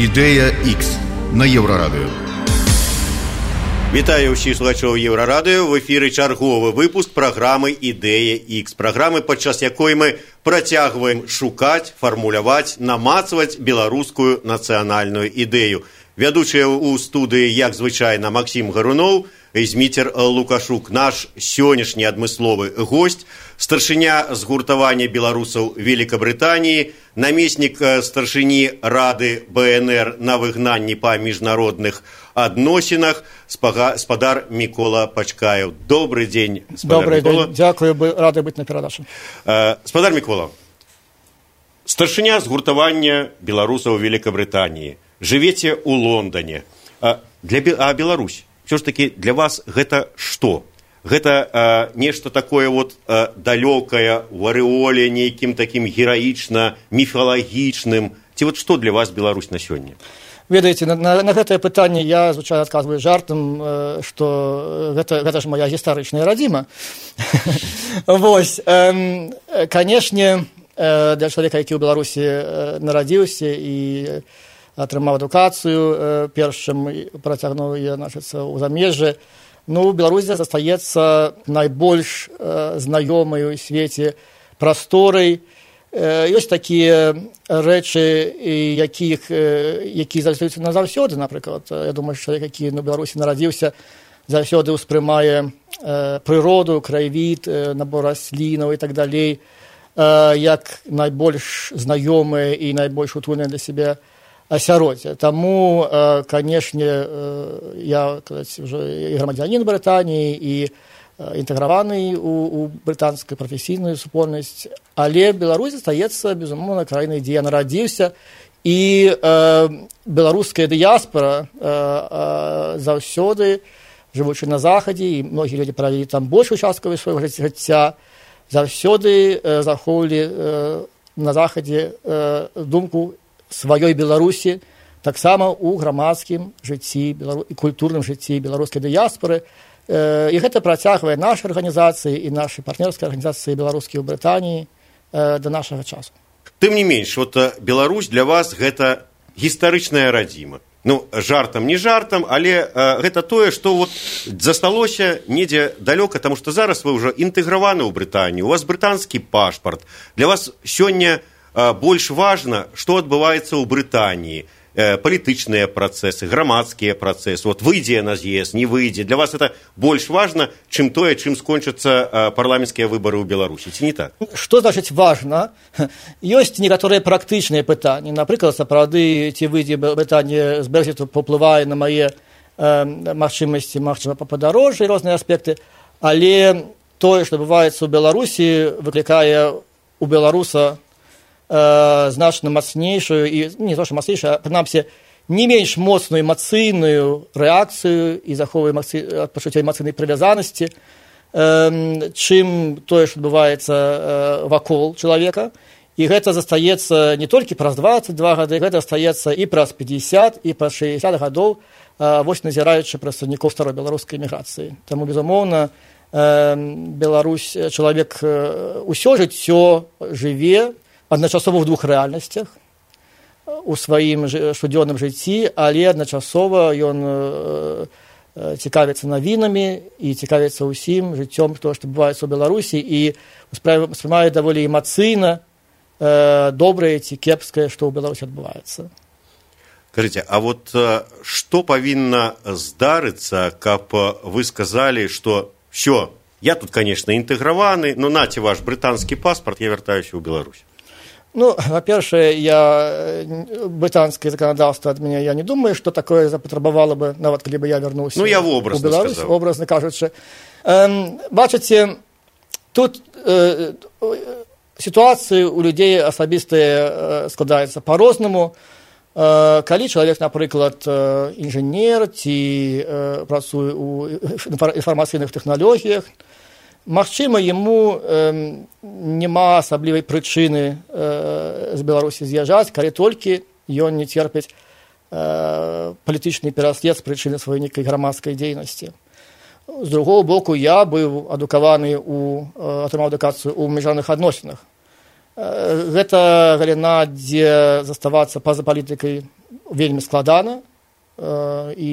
Ідэя X на еўрарадыё. Вітаю ўсіх слухачоў еўрарадыё. В эфіры чарговы выпуск праграмы ідэя X праграмы падчас якой мы працягваем шукаць фармуляваць намацваць беларускую нацыянальную ідэю. Вядучыя ў студыі як звычайна Макссім гаруноў зміцер лукашук наш сённяшні адмысловы госць старшыня згуртавання беларусаў великкабрытаніі намеснік старшыні рады бнр на выгнанні па міжнародных адносінах спадар мікола пачкаев. Добрый день добрый день. Дзякую бы рады быць на перадачу спадар мікола. Старшыня згуртавання беларусаў великкабрытаніі жывеце ў лондоне. Для а беларусь все ж таки для вас гэта што гэта нешта такое вот далёкае в арэоле нейкім такім гераічна міфалагічным. Ці вот што для вас беларусь на сёння? Ведаеце на, на, на гэтае пытанне я звычайна адказваю жартам што гэта, гэта ж моя гістарычная радзіма. Вось канешне для чалавека які ў беларусі нарадзіўся і атрымаў адукацыю першым працягнуў я значыцца ў замежжы ну беларусі застаецца найбольш знаёмай у свеце прасторай ёсць такія рэчы якіх які застаюцца назаўсёды напрыклад я думаю чалавек які на беларусі нарадзіўся заўсёды ўспрымае прыроду краявід набор раслінаў і так далей як найбольш знаёмыя і найбольш утульныя для сябе асяроддзя таму канешне я казаць, уже і грамадзянін брытаніі і інтэграваны у, у брытанскую прафесійную супольнасць але беларусь застаецца безумоўна краіны дзе я нарадзіўся і э, беларуская дыяспора э, э, заўсёды жывучы на захадзе і многія людзі правілі там большую часткавую свайго жыцця заўсёды э, захоўвалі э, на захадзе э, думку сваёй беларусі таксама ў грамадскім жыцці белару... і культурным жыцці беларускай дыяспоры. І гэта працягвае наша арганізацыі і нашы партнёрскай арганізацыі беларускі ў брытаніі да нашага часу. Тым не менш вот беларусь для вас гэта гістарычная радзіма. Ну жартам не жартам але э, гэта тое што вот засталося недзе далёка таму што зараз вы ўжо інтэграваны ў брытанію у вас брытанскі пашпарт. Для вас сёння э, больш важна што адбываецца ў брытаніі палітычныя працэсы грамадскія працэсы вот выйдзе на з'езд не выйдзе для вас это больш важна чым тое чым скончацца парламенцкія выбары ў беларусі ці не так. Что значыць важна ёсць некаторыя практычныя пытанні напрыклад сапраўды ці выйдзе пытанне з брэкзіту паўплывае на мае э, магчымасці магчыма па падарожжы розныя аспекты. Але тое што адбываецца ў беларусі выклікае у беларуса э, значна мацнейшую і не то мацнейшая прынамсі не менш моцную эмацыйную рэакцыю і заховвае пачуцця эмацыйнай прывязанасці э, чым тое што адбываецца э, вакол чалавека і гэта застаецца не толькі праз двадцать два гады гэта застаецца і праз пятьдесят і праз шестьдесят гадоў э, вось назіраючы прадстаўнікоў старой беларускай эміграцыі таму безумоўна э, беларусь чалавек усё жыццё жыве адначасова ў двух рэальнасцях у сваім штодзённым жыцці але адначасова ён э, цікавіцца навінамі і цікавіцца ўсім жыццём то што бываецца ў беларусі і успрымае даволі эмацыйна э, добрае ці кепскае што ў беларусі адбываецца скажите а вот што павінна здарыцца каб вы сказалі што все я тут конечно інтэграваны но наце ваш брытанскі паспорт я вяртаюся ў беларусь Ну, во-первых, я британское законодательство от меня, я не думаю, что такое запотребовало бы, нават, коли бы я вернулся ну, я в образно у Беларусь, сказал. образно кажучи. Эм, бачите, тут э, ситуации у людей особистые э, складаются по-розному. Э, калі чалавек, напрыклад, э, інжынер ці э, працуе ў інфармацыйных тэхналогіях, Магчыма, яму э, няма асаблівай прычыны э, з Беларусі з'язджаць, калі толькі ён не церпіць э, палітычны пераслед з прычыны сваёй нейкай грамадскай дзейнасці. З другого боку я быў адукаваны у атрымаў адукацыю ў міжнародных адносінах. Гэта галіна, дзе заставацца па-за палітыкай вельмі складана і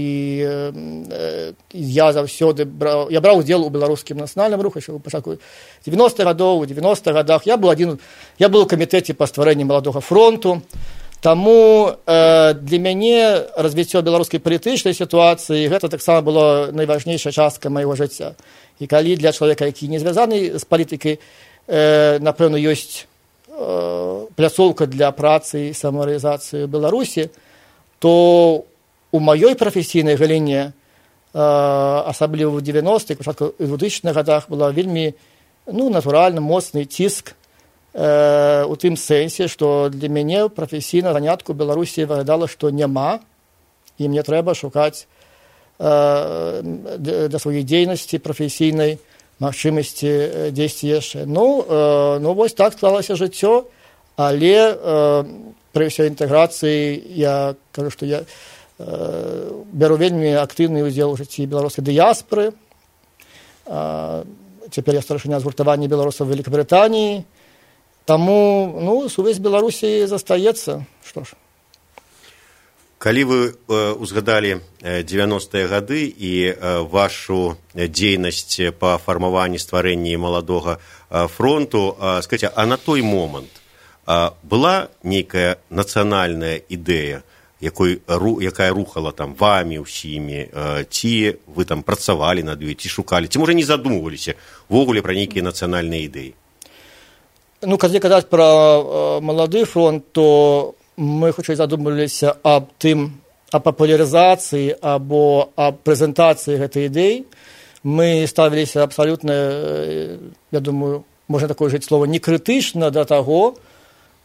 я заўсёды браў я браў удзел у беларускім нацыянальным руху яшчэ пачатку 90 гадоў у 90 годах я был адзін я был у камітэце па стварэнні маладога фронту. Таму э, для мяне развіццё беларускай палітычнай сітуацыі гэта таксама было найважнейшая частка майго жыцця і калі для чалавека які не звязаны з палітыкай э, напэўна ёсць э, пляцоўка для працы і самарэалізацыі беларусі то у маёй прафесійнай галіне э, асабліва ў 90 пачатку двухтысячных годах была вельмі ну натуральна моцны ціск у тым сэнсе што для мяне прафесійна занятку беларусі выглядала што няма і мне трэба шукаць для сваёй дзейнасці прафесійнай магчымасці дзесьці яшчэ ну ну вось так склалася жыццё але пры ўсёй інтэграцыі я кажу што я бяру вельмі актыўны ўдзел у жыцці беларускай дыяспоры цяпер я старшыня згуртавання беларусаў великкабрытаніі Таму ну, сувязь Беларусі застаецца што ж. Калі вы э, узгадалі 90-е гады і э, вашу дзейнасць па фармаванні стварэнні маладога э, фронту, э, скажите, а на той момант э, была нейкая нацыянальная ідэя, якой, ру, якая рухала там вамі ўсімі, ці вы там працавалі над ёй, ці шукалі, ці можа не задумваліся ввогуле пра нейкія нацыянальныя ідэі. Ну, калі казаць пра э, малады фронт, то мы хутчэй задумаліся аб тым аб папулярызацыі або аб прэзентацыі гэтай ідэі. Мы ставіліся абсалютна э, я думаю, можна такое жыць слова некрытычна да таго,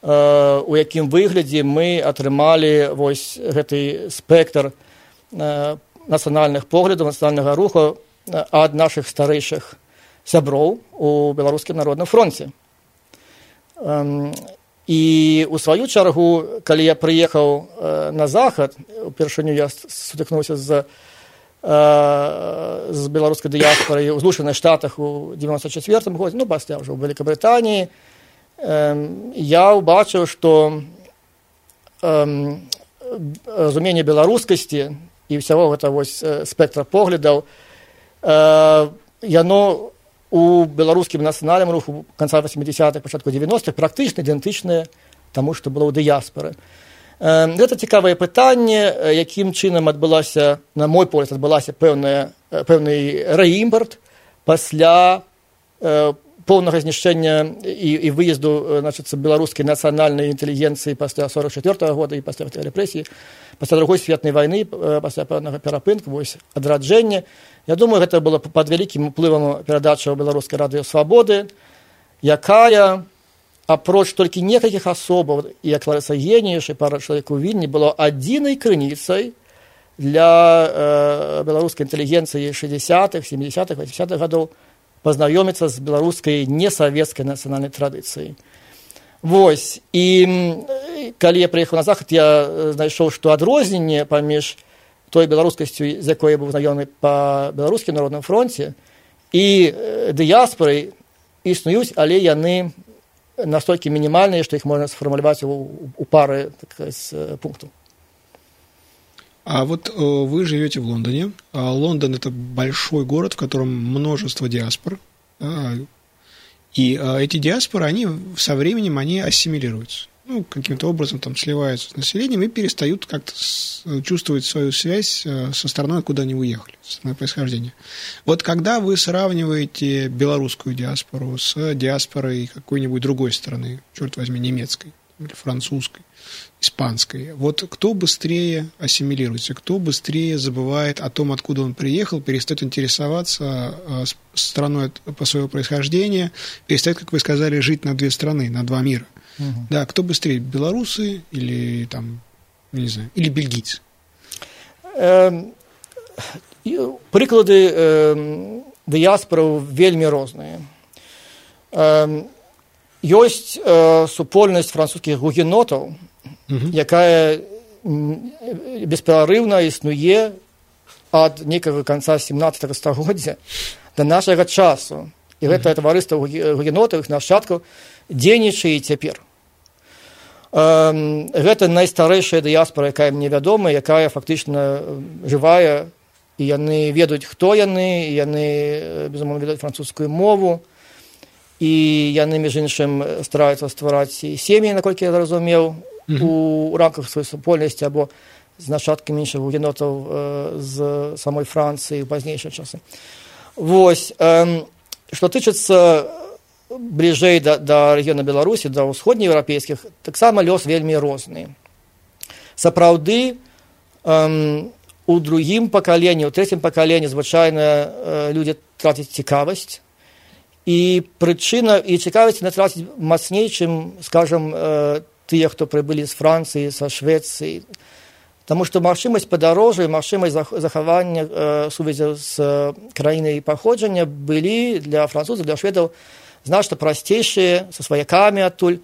у якім выглядзе мы атрымалі вось гэты спектр э, нацыянальных поглядаў нацыянальнага руху ад нашых старэйшых сяброў у беларускім народным фронце. І у сваю чаргу калі я прыехаў э, на захад упершыню я сутыкнуўся з з беларускай дыяспорай у злучаных штатах у девяносто четвертым годзе ну пасля ўжо ў великкабрытаніі я ўбачыў што разуменне беларускасці і ўсяго гэта вось спектра поглядаў яно у беларускім нацыянальным руху канца 80-х пачатку 90-х практычна ідэнтычныя таму што было ў дыяспоры гэта цікавае пытанне якім чынам адбылася на мой погляд адбылася пэўная пэўны рэімпорт пасля поўнага знішчэння і, і выезду значыцца беларускай нацыянальнай інтэлігенцыі пасля сорок четвертого года і пасля рэпрэсіі пасля другой светнай вайны пасля пэўнага перапынку вось адраджэння Я думаю, гэта было пад вялікім уплывам перадача беларускай радыё свабоды, якая апроч толькі некалькіх асобаў як ларыса геніяш і пара чалавеку вільні было адзінай крыніцай для э, беларускай інтэлігенцыі 60-х 70-х 80-х гадоў пазнаёміцца з беларускай несавецкай нацыянальнай традыцыяй. Вось і калі я прыехаў на захад, я знайшоў, што адрозненне паміж той беларускасцю з якой я быў знаёмы па беларускім народным фронце і дыяспорай існуюць але яны настолькі мінімальныя што іх можна сфармуляваць у, у пары так, з пункту А вот э, вы живете в Лондоне. А Лондон это большой город, в котором множество диаспор. А, и а, эти диаспоры, они со временем они ассимилируются ну, каким-то образом там сливаются с населением и перестают как-то чувствовать свою связь э, со страной, куда они уехали, страной происхождения. Вот когда вы сравниваете белорусскую диаспору с диаспорой какой-нибудь другой страны, черт возьми, немецкой или французской, испанской, вот кто быстрее ассимилируется, кто быстрее забывает о том, откуда он приехал, перестает интересоваться э, страной по своего происхождения, перестает, как вы сказали, жить на две страны, на два мира – Угу. Да, кто быстрее, белорусы или там, не знаю, или бельгийцы? Эм, прыклады эм, дыяспораў вельмі розныя. Эм, ёсць э, супольнасць французскіх гугенотаў, Угу. якая бесперарыўна існуе ад некага канца 17 стагоддзя да нашага часу. І гэтае таварыства гугенотаў іх нашчадкаў дзейнічае цяпер гэта найстарэйшая дыяспора якая мне вядома якая фактычна жывая і яны ведаюць хто яны яны безумоўна ведаюць французскую мову і яны між іншым стараюцца ствараць сем'і наколькі я зразумеў у рамках сваёй супольнасці або з нашаткамі іншых генотаў з самой францыі ў пазнейшыя часы. Вось што тычыцца бліжэй да, да рэгіёна беларусі да ўсходнееўрапейскіх таксама лёс вельмі розны сапраўды эм, у другім пакаленні у трэцім пакаленні звычайна э, людзі трацяць цікавасць. І прычына і цікавасць не траціць мацней чым скажем э, тыя хто прыбылі з францыі са швецыі Таму што магчымасць падарожжа і магчымасць захавання э, сувязі з э, краінай паходжання былі для французаў для шведаў значна прасцейшыя са сваякамі адтуль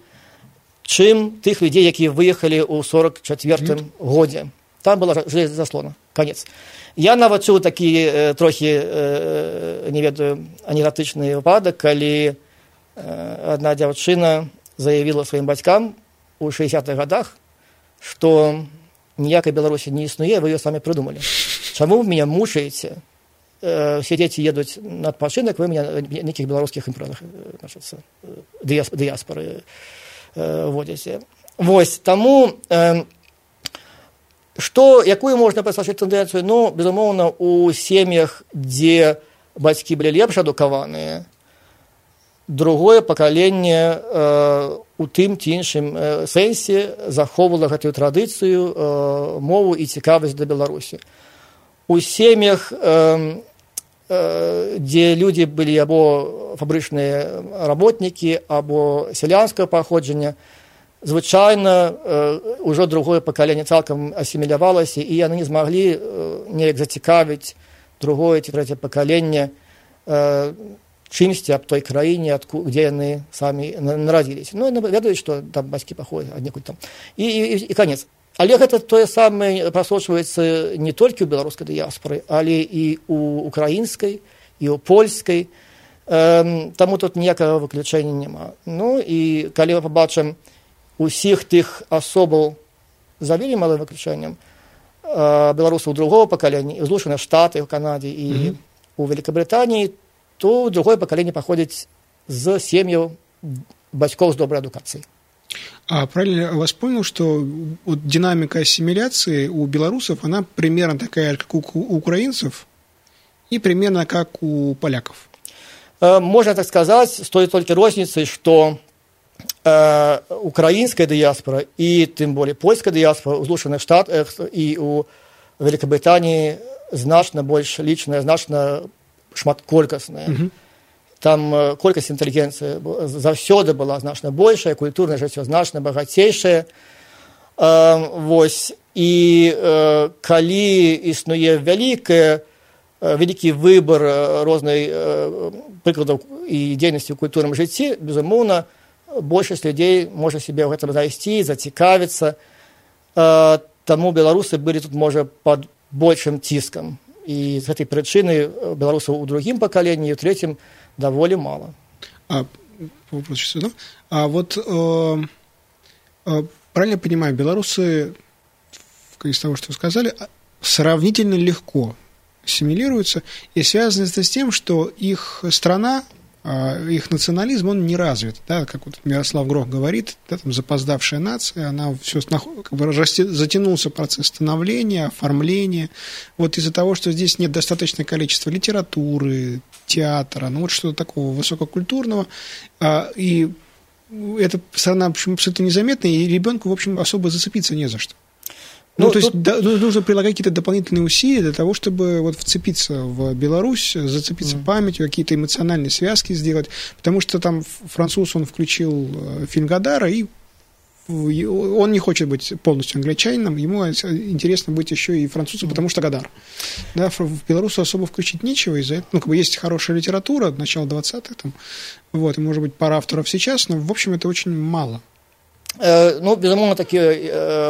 чым тых людзей якія выехалі ў сорок четвертым годзе там была заслона. Конец. Я нават чуў такі э, трохі э, не ведаю анегатычны выпадак калі э, одна дзяўчына заявіла сваім бацькам у шестдесятых годах что ніякай беларусі не існуе вы ее самі прыдумалі чаму вы меня мучаеце э, все дети едут на адпачынак вы меня нейкіх беларускіх імпрэнах дыяспоры э, водзяце вось таму э, што якую можна пасачыць тэндэнцыю ну безумоўна у сем'ях дзе бацькі былі лепш адукаваныя другое пакаленне э, у тым ці іншым э, сэнсе захоўвала гэтую традыцыю э, мову і цікавасць да беларусі у сем'ях э, дзе людзі былі або фабрычныя работнікі або сялянскае паходжання звычайна ўжо другое пакаленне цалкам асімілявалася і яны не змаглі неяк зацікавіць другое ці трэцяе пакаленне чымсьці аб той краіне адку дзе яны самі нарадзіліся ну ведаюць што там бацькі паходзяць аднекуль там і, і, і канец Але гэта тое самае прасочваецца не толькі ў беларускай дыяспоры, але і ў украінскай і ў польскай. Эм, таму тут ніякага выключэння няма. Ну і калі мы пабачым усіх тых асобаў завілі малым выключэннем э, беларусаў другого пакалення злучаны штаты ў канадзе і mm -hmm. у великкабрытаніі то другое пакаленне паходзіць з сем'яў бацькоў з добрай адукацыі А правильно я вас понял, что вот динамика ассимиляции у белорусов, она примерно такая, как у украинцев, и примерно как у поляков? Э, можно так сказать, с той только розницей, что э, украинская диаспора и тем более польская диаспора в Соединенных Штатах и у Великобритании значно больше личная, значно шматколькостная. Угу там э, колькасць інтэлігенцыі заўсёды была значна большая культурнае жыццё значна багацейшае вось. І э, калі існуе вялікае вялікі выбар рознай прыкладаў і дзейнасці ў культурным жыцці безумоўна большасць людзей можа сябе ў гэтым зайсці зацікавіцца таму беларусы былі тут можа пад большым ціскам і з гэтай прычыны беларусаў у другім пакаленні у трэцім довольно мало. А, вопрос сюда. А вот э, э, правильно я понимаю, белорусы, из того, что вы сказали, а, сравнительно легко ассимилируются, и связано это с тем, что их страна а, их национализм, он не развит, да, как вот Мирослав Грох говорит, да, там запоздавшая нация, она все как бы затянулся процесс становления, оформления, вот из-за того, что здесь нет достаточное количества литературы, театра, ну вот что-то такого высококультурного, а, и эта страна, в общем, абсолютно незаметна, и ребенку, в общем, особо зацепиться не за что. Ну, ну то есть да, ну, нужно прилагать какие-то дополнительные усилия для того, чтобы вот вцепиться в Беларусь, зацепиться mm. памятью, какие-то эмоциональные связки сделать, потому что там француз, он включил э, фильм Гадара, и он не хочет быть полностью англичанином, ему интересно быть еще и французом, потому что Гадар. Да, в Беларусу особо включить нечего из-за этого. Ну, как бы есть хорошая литература, начало 20-х, там, вот, и, может быть, пара авторов сейчас, но, в общем, это очень мало. Ну безумоўна такі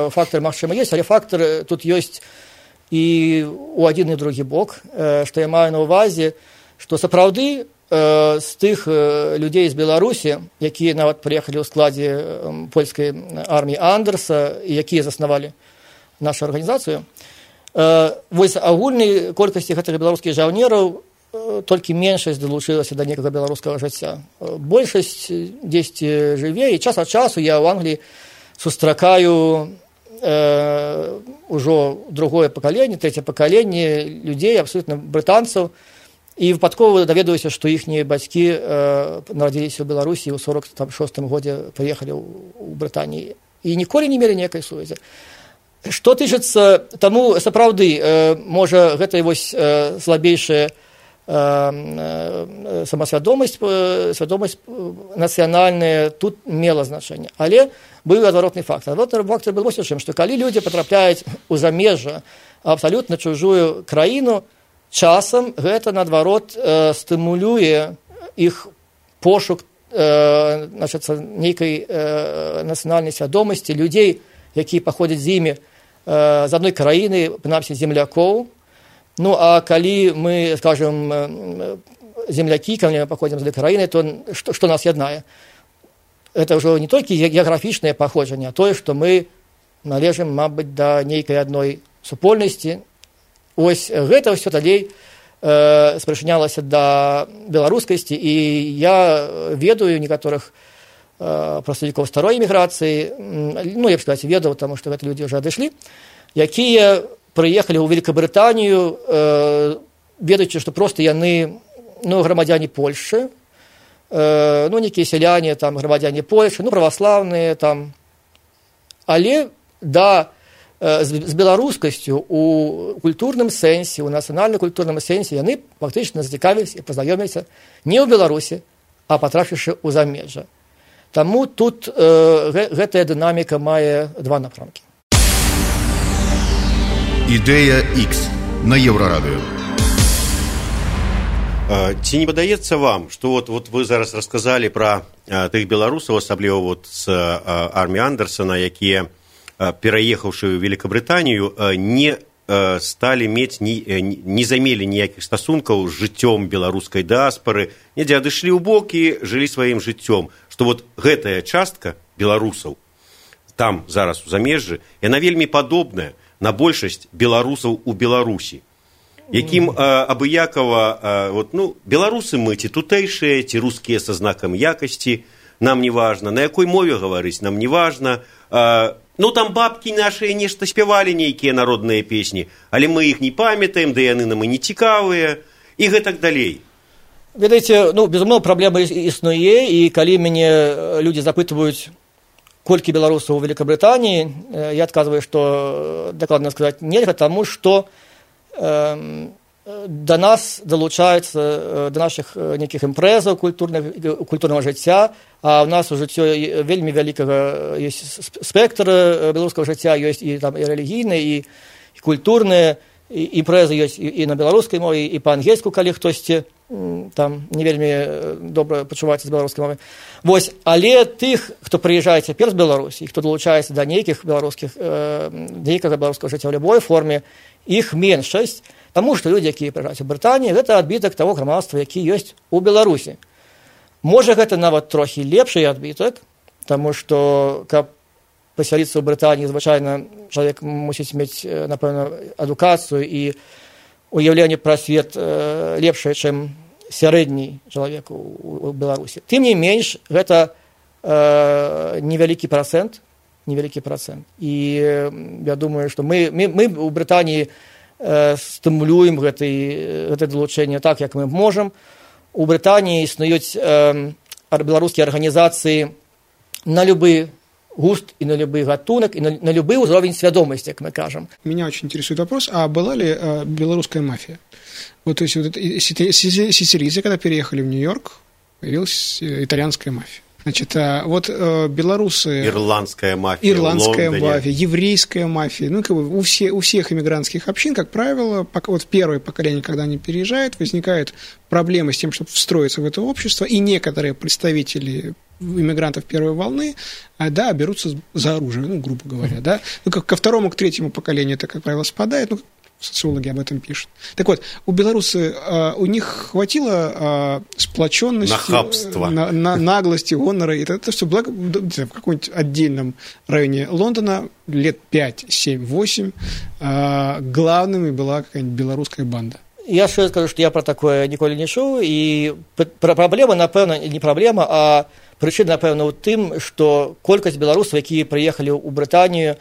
фактор магчыма есть. Але фактор тут ёсць і у адзін і другі бок што я маю на увазе што сапраўды з тых людзей з беларусі якія нават прыехалі ў складзе польскай арміі андерса і якія заснавалі нашу арганізацыю вось агульнай колькасці гэтых беларускіх жаўнераў толькі меншасць далучылася да некага беларускага жыцця большасць дзесьці жыве і час ад часу я ў англіі сустракаю э, ўжо другое пакаленне трэцяе пакаленне людзей абсолютно брытанцаў і выпадкова даведаюся што іхнія бацькі э, нарадзіліся ў беларусі ў сорок шестым годзе прыехалі ў брытаніі і ніколі не мелі некай сувязі што тычыцца таму сапраўды э, можа гэта вось э, слабейшая самасвядомасць свядомасць нацыянальная тут мела значэнне але быў адваротны фактор. Адваротны фактор был вось чым што калі людзі патрапляюць у замежжа абсалютна чужую краіну часам гэта наадварот э, стымулюе іх пошук э, нейкай э, нацыянальнай свядомасці людзей якія паходзяць з імі э, з адной краіны прынамсі землякоў ну а калі мы скажем землякі калі паходзім з краіны то што, што нас яднае? Это ўжо не толькі геаграфічнае паходжанне а тое што мы належым мабыць да нейкай адной супольнасці. Ось гэта ўсё далей э, спрачынялася да беларускасці. І я ведаю некаторых э, прадстаўнікоў старой эміграцыі ну я б сказаць ведаў таму што гэта людзі ўжо адышлі якія прыехалі ў великкабрытанію э, ведаючы што проста яны ну грамадзяне польшы Э, ну некія сяляне там грамадзяне польшы ну праваслаўныя там. Але да э, з беларускасцю у культурным сэнсе у нацыянальна-культурным сэнсе яны фактычна зацікавіліся і пазнаёміліся не ў беларусі а патрапіўшы ў замежжа. Таму тут э, гэтая дынаміка мае два напрамкі ідэя x на еўрарадыё ці не падаецца вам што вот вот вы зараз расказалі пра тых беларусаў асабліва вот з арміі андерсона якія пераехаўшы ў великкабрытанію не сталі мець не, не замелі ніякіх стасункаў з жыццём беларускай дыаспары недзе адышлі ў бокі жылі сваім жыццём што вот гэтая частка беларусаў там зараз у замежжы яна вельмі падобная на большасць беларусаў у беларусі. Якім абыякова вот, ну, беларусы мы ці тутэйшыя ці рускія са знакам якасці нам не важна. На якой мове гаварыць нам не важна. Ну там бабкі нашыя нешта спявалі нейкія народныя песні але мы іх не памятаем да яны нам і не цікавыя і гэтак далей. Ведаеце ну безумоўна праблема існуе і калі мяне людзі запытваюць колькі беларусаў у великкабрытаніі я адказваю што дакладна сказаць нельга таму што да нас далучаюцца да нашых нейкіх імпрэзаў культурнага жыцця а ў нас у жыццё вельмі вялікага ёсць спектр беларускага жыцця ёсць і там і рэлігійныя і, і культурныя імпрэзы ёсць і, і на беларускай мове і па-ангельску калі хтосьці там не вельмі добра пачуваецца з беларускай мовы вось але тых хто прыязджае цяпер з беларусі хто далучаецца да нейкіх беларускіх нейкага беларускага жыцця ў любой форме іх меншасць таму што людзі якія прыжаць у брытаніі гэта адбітак таго грамадства які ёсць у беларусі. Можа гэта нават трохі лепшы адбітак таму што каб пасяліцца ў брытаніі звычайна чалавек мусіць мець напэўна адукацыю і уяўленне пра свет лепшае чым сярэдні чалавек у беларусі тым не менш гэта э, невялікі працэнт невялікі працэнт і я думаю што мы, мы, мы у брытаніі э, стымулюем гэтай гэта далучэнне так як мы можам у брытаніі існуюць э, беларускія арганізацыі на любы густ и на любой гатунок, и на, на любой уровень сведомости, как мы кажем. Меня очень интересует вопрос, а была ли э, белорусская мафия? Вот, то есть, вот это, сицилийцы, когда переехали в Нью-Йорк, появилась итальянская мафия. Значит, э, вот э, белорусы... Ирландская мафия. Ирландская мафия, еврейская мафия. Ну, как бы у, все, у всех иммигрантских общин, как правило, пока, вот первое поколение, когда они переезжают, возникают проблемы с тем, чтобы встроиться в это общество, и некоторые представители иммигрантов первой волны, а, да, берутся за оружие, ну, грубо говоря, да. Ну, как ко второму, к третьему поколению это, как правило, спадает, ну, социологи об этом пишут. Так вот, у белорусы, а, у них хватило а, сплоченности, Нахабства. на, на, наглости, гонора, и это все благо, в каком-нибудь отдельном районе Лондона лет 5, 7, 8 главными была какая-нибудь белорусская банда. Я ще скажу, что я про такое ніколі не чуў і праблема напэўна не праблема а прычына напэўна ў тым што колькасць беларусаў якія прыехалі ў брытанію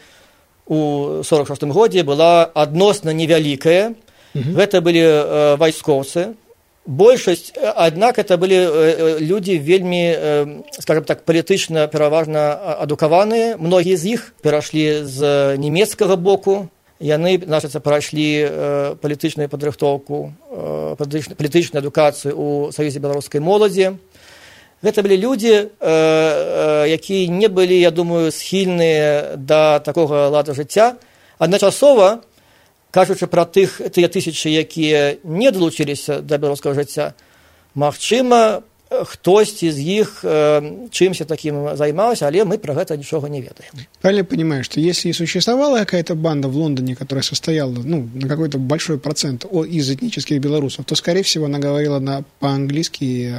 у 46 годзе была адносна невялікая. Гэта былі э, вайскоўцы. Большасць аднак это былі э, людзі вельмі э, скажем так палітычна пераважна адукаваныя. Многія з іх перайшлі з нямецкага боку. Яны значыцца прайшлі э, палітычную падрыхтоўку э, палітычную адукацыю у саюзе беларускай моладзі гэта былі людзі э, э, якія не былі я думаю схільныя да такога лада жыцця. Адначасова кажучы пра тых тыя тысячы якія не далучыліся да беларускага жыцця магчыма хтосьці з іх э, чымся таким займаўся але мы про гэта нічога не ведаем правильно понимаю что если и существовала какая-то банда в лондоне которая состояла ну на какой-то большой процент из этнических белорусов то скорее всего она говорила на по-английски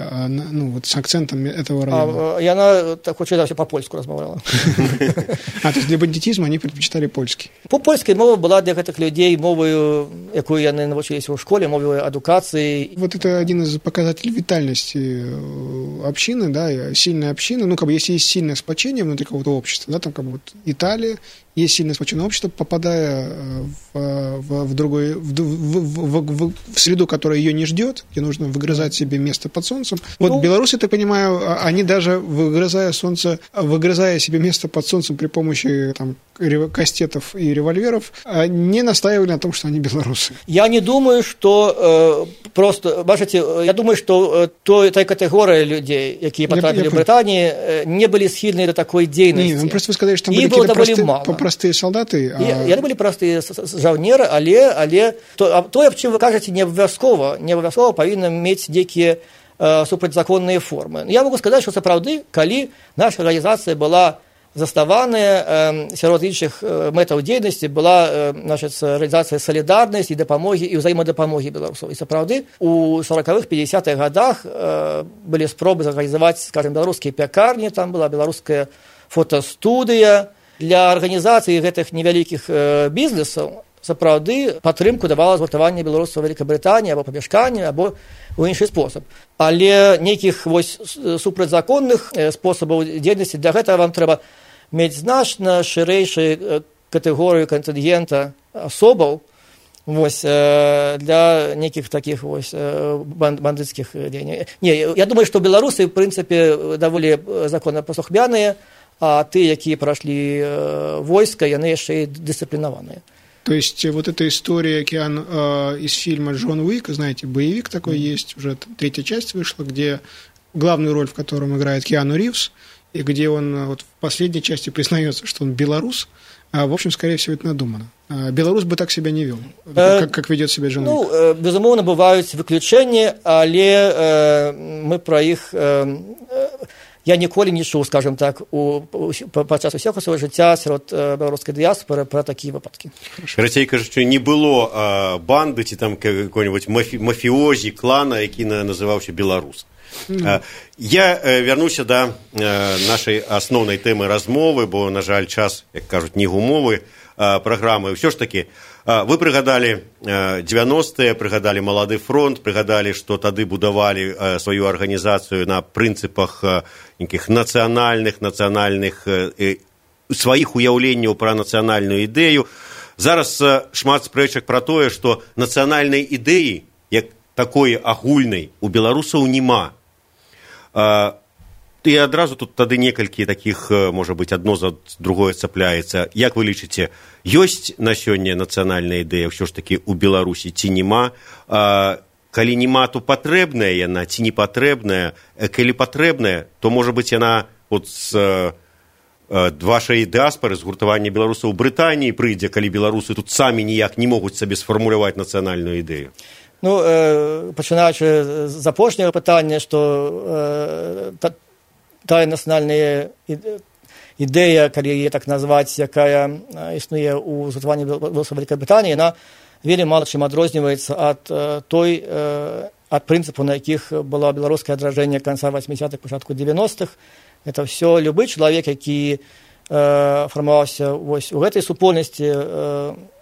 ну вот с акцентом этого района. а, яна так все по-польску размаўляла а то есть для бандитизма они предпочитали польский. По польской мова была для гэтых людзей мовою якую яны навучыліся ў школе мовою адукацыі вот это один из показателей вітальнасці общины, да, сильная община, ну, как бы, если есть сильное сплочение внутри какого-то общества, да, там, как бы, вот, Италия, есть сильное сплоченное общество, попадая э, в, в, в другой, в, в, в, в среду, которая ее не ждет, где нужно выгрызать себе место под солнцем. Вот ну, белорусы, так понимаю, а, они даже выгрызая солнце, выгрызая себе место под солнцем при помощи там, кастетов и револьверов, а, не настаивали на том, что они белорусы. Я не думаю, что э, просто, бачите, я думаю, что э, той, той категории людей, которые потрапили в Британии, э, не были схильны до такой деятельности. Не, ну просто вы сказали, что там были какие-то простые, простыя салдаты а... яны былі простыя жаўнеры але але то тое аб чым вы кажаце не абавязкова не абавязкова павінна мець нейкія э, супрацьзаконныя формы. Я могу сказаць што сапраўды калі наша арганізацыя была заставаная э, сярод іншых мэтаў дзейнасці была э, рэалізацыя салідарнасць і дапамогі і ўзаемадапамогі беларусаў і сапраўды у сороквых пятьдесятых годах э, былі спробы зарганізаваць скажем беларускія пякарні там была беларуская фотастудыя для арганізацыі гэтых невялікіх э, бізнесаў сапраўды падтрымку давала згуртаванне беларусаў Вкабрытаніі або памяшканне або у іншы спосаб але нейкіх вось супрацьзаконных э, спосабаў дзейнасці для гэтага вам трэба мець значна шырэйшую э, катэгорыю кантынгента асобаў вось э, для нейкіх такіх вось э, бандыцкіх дзеянняў не я думаю што беларусы в прынцыпе даволі законапаслухмяныя а ты якія прайшлі э, войска яны яшчэ і дысцыплінаваныя то есть вот эта история океан э, из фильма Джон Уик, знаете, боевик такой mm-hmm. есть, уже третья часть вышла, где главную роль в котором играет Киану Ривз, и где он э, вот в последней части признается, что он белорус, а, в общем, скорее всего, это надумано. А, белорус бы так себя не вел, э, как, как ведет себя Джон ну, Уик. Э, безумовно, бывают выключения, але э, мы про их... Э, я ніколі не чуў скажем так у падчас усяго свайго жыцця сярод беларускай дыяспоры пра такія выпадкі. Карацей кажучы не было а, банды ці там какой-нибудь мафі, мафіозі клана які называўся беларус mm. я вярнуся да нашай асноўнай тэмы размовы бо на жаль час як кажуць не гумовы праграмы. Ўсё ж такі вы прыгадалі 90е прыгадалі малады фронт прыгадалі што тады будавалі сваю арганізацыю на прынцыпах нейкіх нацыянальных нацыянальных сваіх уяўленняў пра нацыянальную ідэю. Зараз шмат спрэчак пра тое што нацыянальнай ідэі як такой агульнай у беларусаў няма і адразу тут тады некалькі такіх можа быць адно за другое цапляецца. Як вы лічыце ёсць на сёння нацыянальная ідэя ўсё ж такі ў беларусі ці няма? Калі няма то патрэбная яна ці не патрэбная калі патрэбная то можа быць яна от з вашай дыаспары згуртавання беларусаў брытаніі прыйдзе калі беларусы тут самі ніяк не могуць сабе сфармуляваць нацыянальную ідэю? Ну э, пачынаючы з апошняга пытання што э, тая нацыянальная ідэя калі яе так назваць якая існуе ў зготаванні Вялікай Брытаніі яна вельмі мала чым адрозніваецца ад той ад прынцыпу на якіх было беларускае адражэнне канца 80-х пачатку 90-х это все любы чалавек які фармаваўся вось у гэтай супольнасці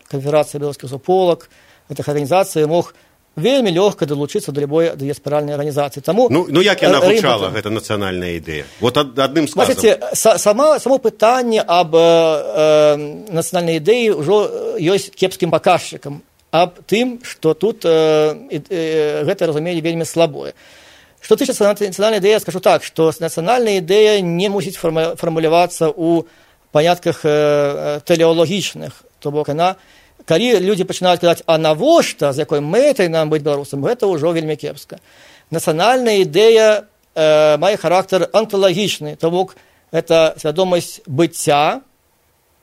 канфедэрацыі беларускіх суполак гэтых арганізацый мог вельмі лёгка далучыцца да любой дыяспаральнай арганізацыі. Таму ну, ну як яна гучала гэта нацыянальная ідэя? Вот ад, адным Бачыце, сама само пытанне аб э, нацыянальнай ідэі ўжо ёсць кепскім паказчыкам аб тым што тут э, э, гэта разумелі вельмі слабое. Што тычыцца нацыянальнай ідэя скажу так што нацыянальная ідэя не мусіць фармулявацца ў панятках э, тэлеалагічных то бок яна калі людзі пачынаюць казаць а навошта? З якой мэтай нам быць беларусам? Гэта ўжо вельмі кепска. Нацыянальная ідэя э, мае характар анталагічны. То бок это свядомасць быцця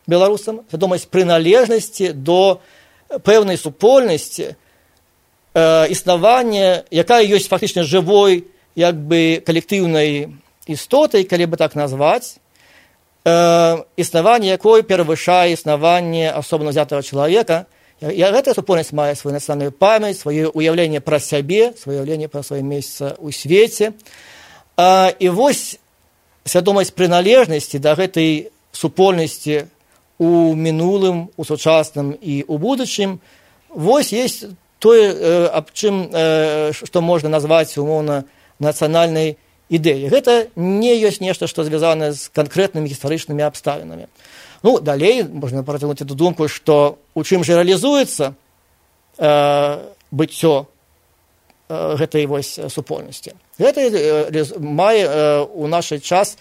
беларусам свядомасць прыналежнасці до пэўнай супольнасці э, існавання якая ёсць фактычна жывой як бы калектыўнай істотай калі бы так назваць э, існаванне якой перавышае існаванне асобна взятого чалавека я гэтая супольнасць мае сваю нацыянальную памяць сваё уяўленне пра сябе сваё ўяўленне пра сваё месца ў свеце а, і вось свядомасць прыналежнасці да гэтай супольнасці у мінулым у сучасным і у будучым вось есть тое э, аб чым э, што можна назваць умоўна нацыянальнай ідэі гэта не ёсць нешта што звязана з канкрэтнымі гістарычнымі абставінамі ну далей можна працягнуць эту думку што у чым жа рэалізуецца э, быццё э, гэтай вось супольнасці гэта э, мае э, у наш час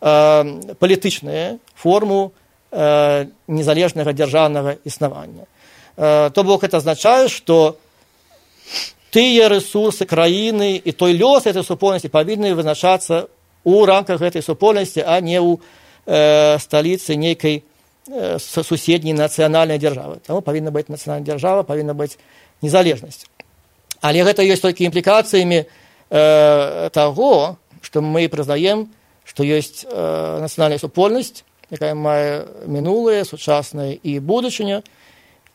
э, палітычную форму э, незалежнага дзяржаўнага існавання э, то бок это азначае што тыя рэсурсы краіны і той лёс этой супольнасці павінны вызначацца у рамках гэтай супольнасці а не ў э, сталіцы нейкай э, суседняй нацыянальнай дзяржавы таму павінна быць нацыянальная дзяржава павінна быць незалежнасць але гэта ёсць толькі імплікацыямі э, таго што мы прызнаем што ёсць э, нацыянальная супольнасць якая мае мінулае сучаснае і будучыню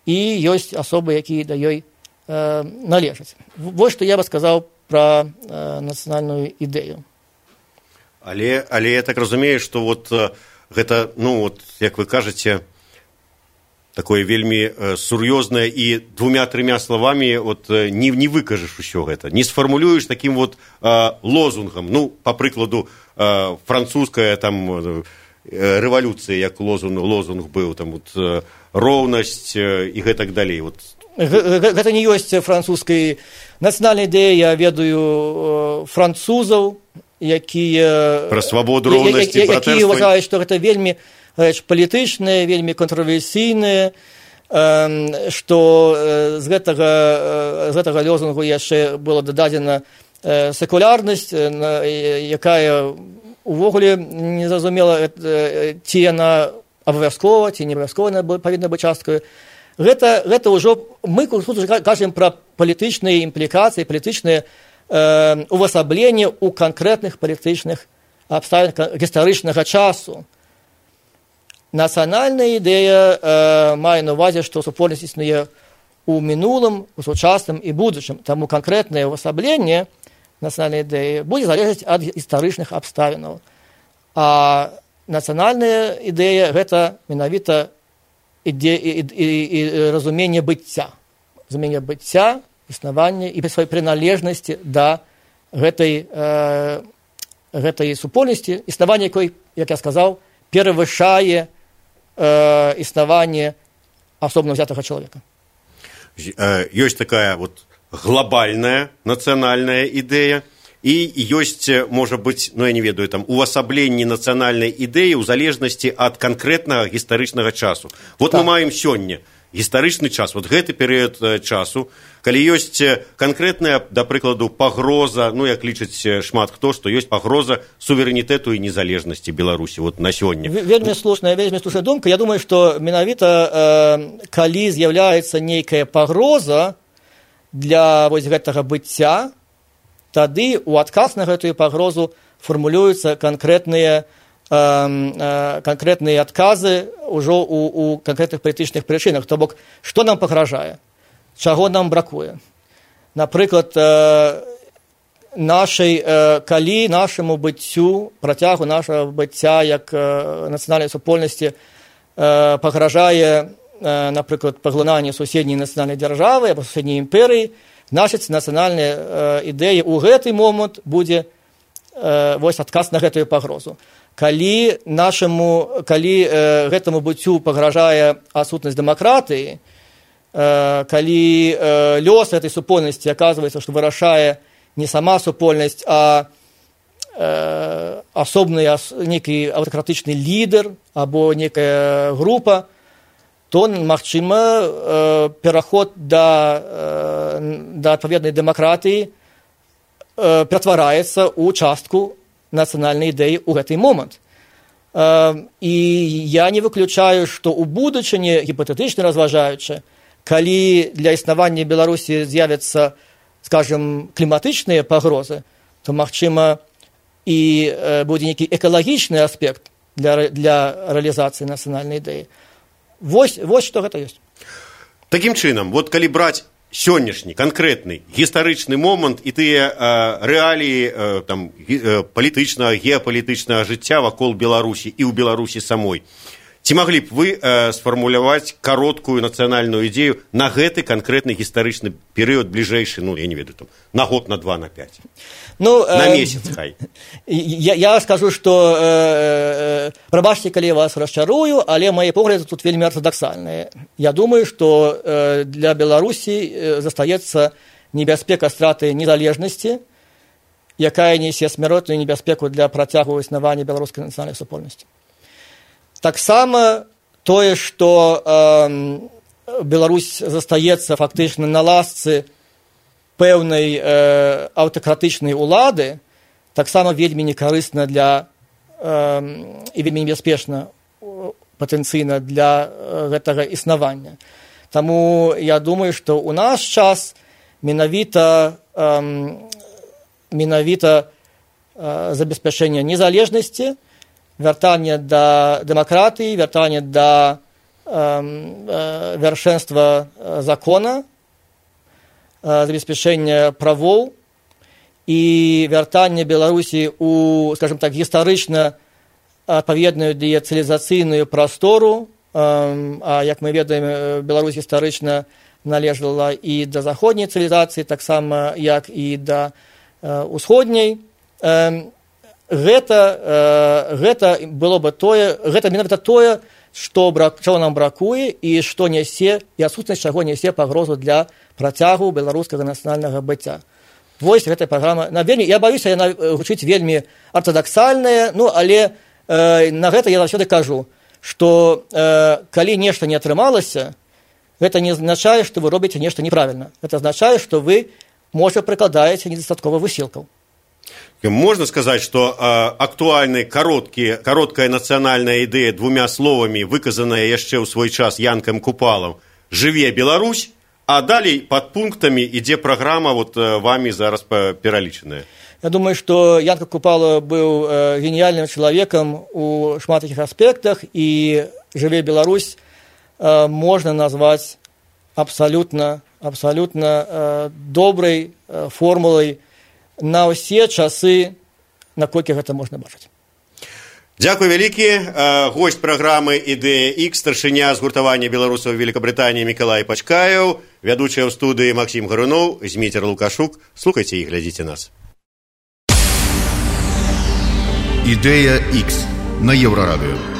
і ёсць асобы якія да ёй э, належаць. Вось што я бы сказаў пра э, нацыянальную ідэю. Але, але я так разумею, што вот, э, гэта ну, вот, як вы кажаце, такое вельмі э, сур'ёзнае і двумя трымя словамі вот, э, не, не выкажаш усё гэта, не сфармулюеш такім вот, э, лозунгам. Ну, па прыкладу э, французская там, э, рэвалюцыя, як лозунг, лозунг быў там, вот, роўнасць і гэтак далей. Вот, гэта не ёсць французскай нацыянальнай ідэі. Я ведаю французаў якія пра свабоду роўнасці якія ўважаюць што гэта вельмі палітычныя вельмі контрверсійныя што з гэтага з гэтага лёзунгу яшчэ было дададзена секулярнасць якая увогуле незразумела ці яна абавязкова ці не абавязкова павінна быць часткаю гэта, гэта ўжо мы тут кажам пра палітычныя імплікацыі палітычныя э, увасабленні ў канкрэтных палітычных абставін гістарычнага часу. Нацыянальная ідэя э, мае на увазе што супольнасць існуе у мінулым у сучасным і будучым. Таму канкрэтнае ўвасабленне нацыянальнай ідэі будзе залежаць ад гістарычных абставінаў. А нацыянальная ідэя гэта менавіта іде і, і, і разуменне быцця разуменне быцця існавання і сваёй прыналежнасці да гэтай э, гэтай супольнасці існавання якой як я сказаў перавышае э, існаванне асобна взятага чалавека ёсць такая вот глобальная нацыянальная ідэя і ёсць можа быць ну я не ведаю там увасабленні нацыянальнай ідэі ў залежнасці ад канкрэтнага гістарычнага часу. Вот так. мы маем сёння гістарычны час вот гэты перыяд часу. Калі ёсць канкрэтная да прыкладу пагроза ну як лічыць шмат хто што ёсць пагроза суверэнітэту і незалежнасці беларусі вот на сёння вельмі слушная вельмі слушная думка. Я думаю што менавіта э, калі з'яўляецца нейкая пагроза для вось гэтага быцця тады ў адказ на гэтую пагрозу фармулююцца канкрэтныя канкрэтныя адказы ўжо у, у канкрэтных палітычных прычынах. То бок што нам пагражае? Чаго нам бракуе? Напрыклад нашай калі нашаму быццю працягу нашага быцця як нацыянальнай супольнасці пагражае напрыклад паглынанне суседняй нацыянальнай дзяржавы або суседняй імперыі значыць нацыянальная ідэя ў гэты момант будзе вось адказ на гэтую пагрозу. Калі нашаму калі гэтаму быццю пагражае адсутнасць дэмакратыі калі лёс этой супольнасці аказваецца што вырашае не сама супольнасць а асобны нейкі аўтакратычны лідар або некая група то магчыма пераход да да адпаведнай дэмакратыі ператвараецца ў частку нацыянальнай ідэі ў гэты момант і я не выключаю што ў будучыні гіпатэтычна разважаючы калі для існавання беларусі з'явяцца скажем кліматычныя пагрозы то магчыма і будзе нейкі экалагічны аспект для для рэалізацыі нацыянальнай ідэі вось вось што гэта ёсць такім чынам вот калі браць сённяшні канкрэтны гістарычны момант і тыя э, рэаліі э, там э, палітычнага геапалітычнага жыцця вакол беларусі і ў беларусі самой ці маглі б вы э, сфармуляваць кароткую нацыянальную ідзею на гэты канкрэтны гістарычны перыяд бліжэйшы ну я не ведаю там на год на два на пять ну, на э, месяц хай. Я, я скажу что э, э, прабачце калі вас расчарую але мае погляды тут вельмі ортодаксальныя я думаю что э, для беларусі э, застаецца небяспека страты незалежнасці якая несе смяротную небяспеку для працягу існавання беларускай нацыянальнай супольнасці таксама тое што э, беларусь застаецца фактычна на ласцы пэўнай э, аўтакратычнай улады таксама вельмі некарысна для э, і вельмі небяспечна патэнцыйна для э, гэтага існавання. Таму я думаю што ў наш час менавіта э, менавіта э, забеспячэння незалежнасці вяртанне да дэмакратыі вяртанне да э, вяршэнства закона забеспячэння правоў і вяртанне беларусі у скажем так гістарычна адпаведную дыяцылізацыйную прастору а як мы ведаем беларусь гістарычна належала і да заходняй цывілізацыі таксама як і да усходняй гэта э, гэта было бы тое гэта менавіта тое што брак чаго нам бракуе і што нясе і адсутнасць чаго нясе пагрозу для працягу беларускага нацыянальнага быцця. Вось гэтая праграма. На вельмі я баюся яна гучыць вельмі артадаксальная ну але э, на гэта я заўсёды кажу што э, калі нешта не атрымалася гэта не азначае што вы робіце нешта неправільна. Это азначае што вы можа прыкладаеце недастаткова высілкаў Можно сказать, что э, актуальны кароткі, кароткая нацыянальная ідэя двумя словамі, выказаная яшчэ ў свой час янкам купалам жыве Беларусь, а далей под пунктамі ідзе праграма вот э, вами зараз пералічаная. Я думаю, што Янка Купала быў э, геніяльным чалавекам у шматкіх аспектах і жыве Беларусь э, можна назваць абсалютна абсалютна э, добрай э, формулай, на ўсе часы наколькі гэта можна бачыць. Дякую вялікі гость праграмы ідэя X старшыня згуртавання беларусаў Великабрытаніі Миколай пачкаяў вядучая ў студыі Макссім гаруноў зміцер лукашук. Слухайце і глядзіце нас. Ідэя X на еўрарадыё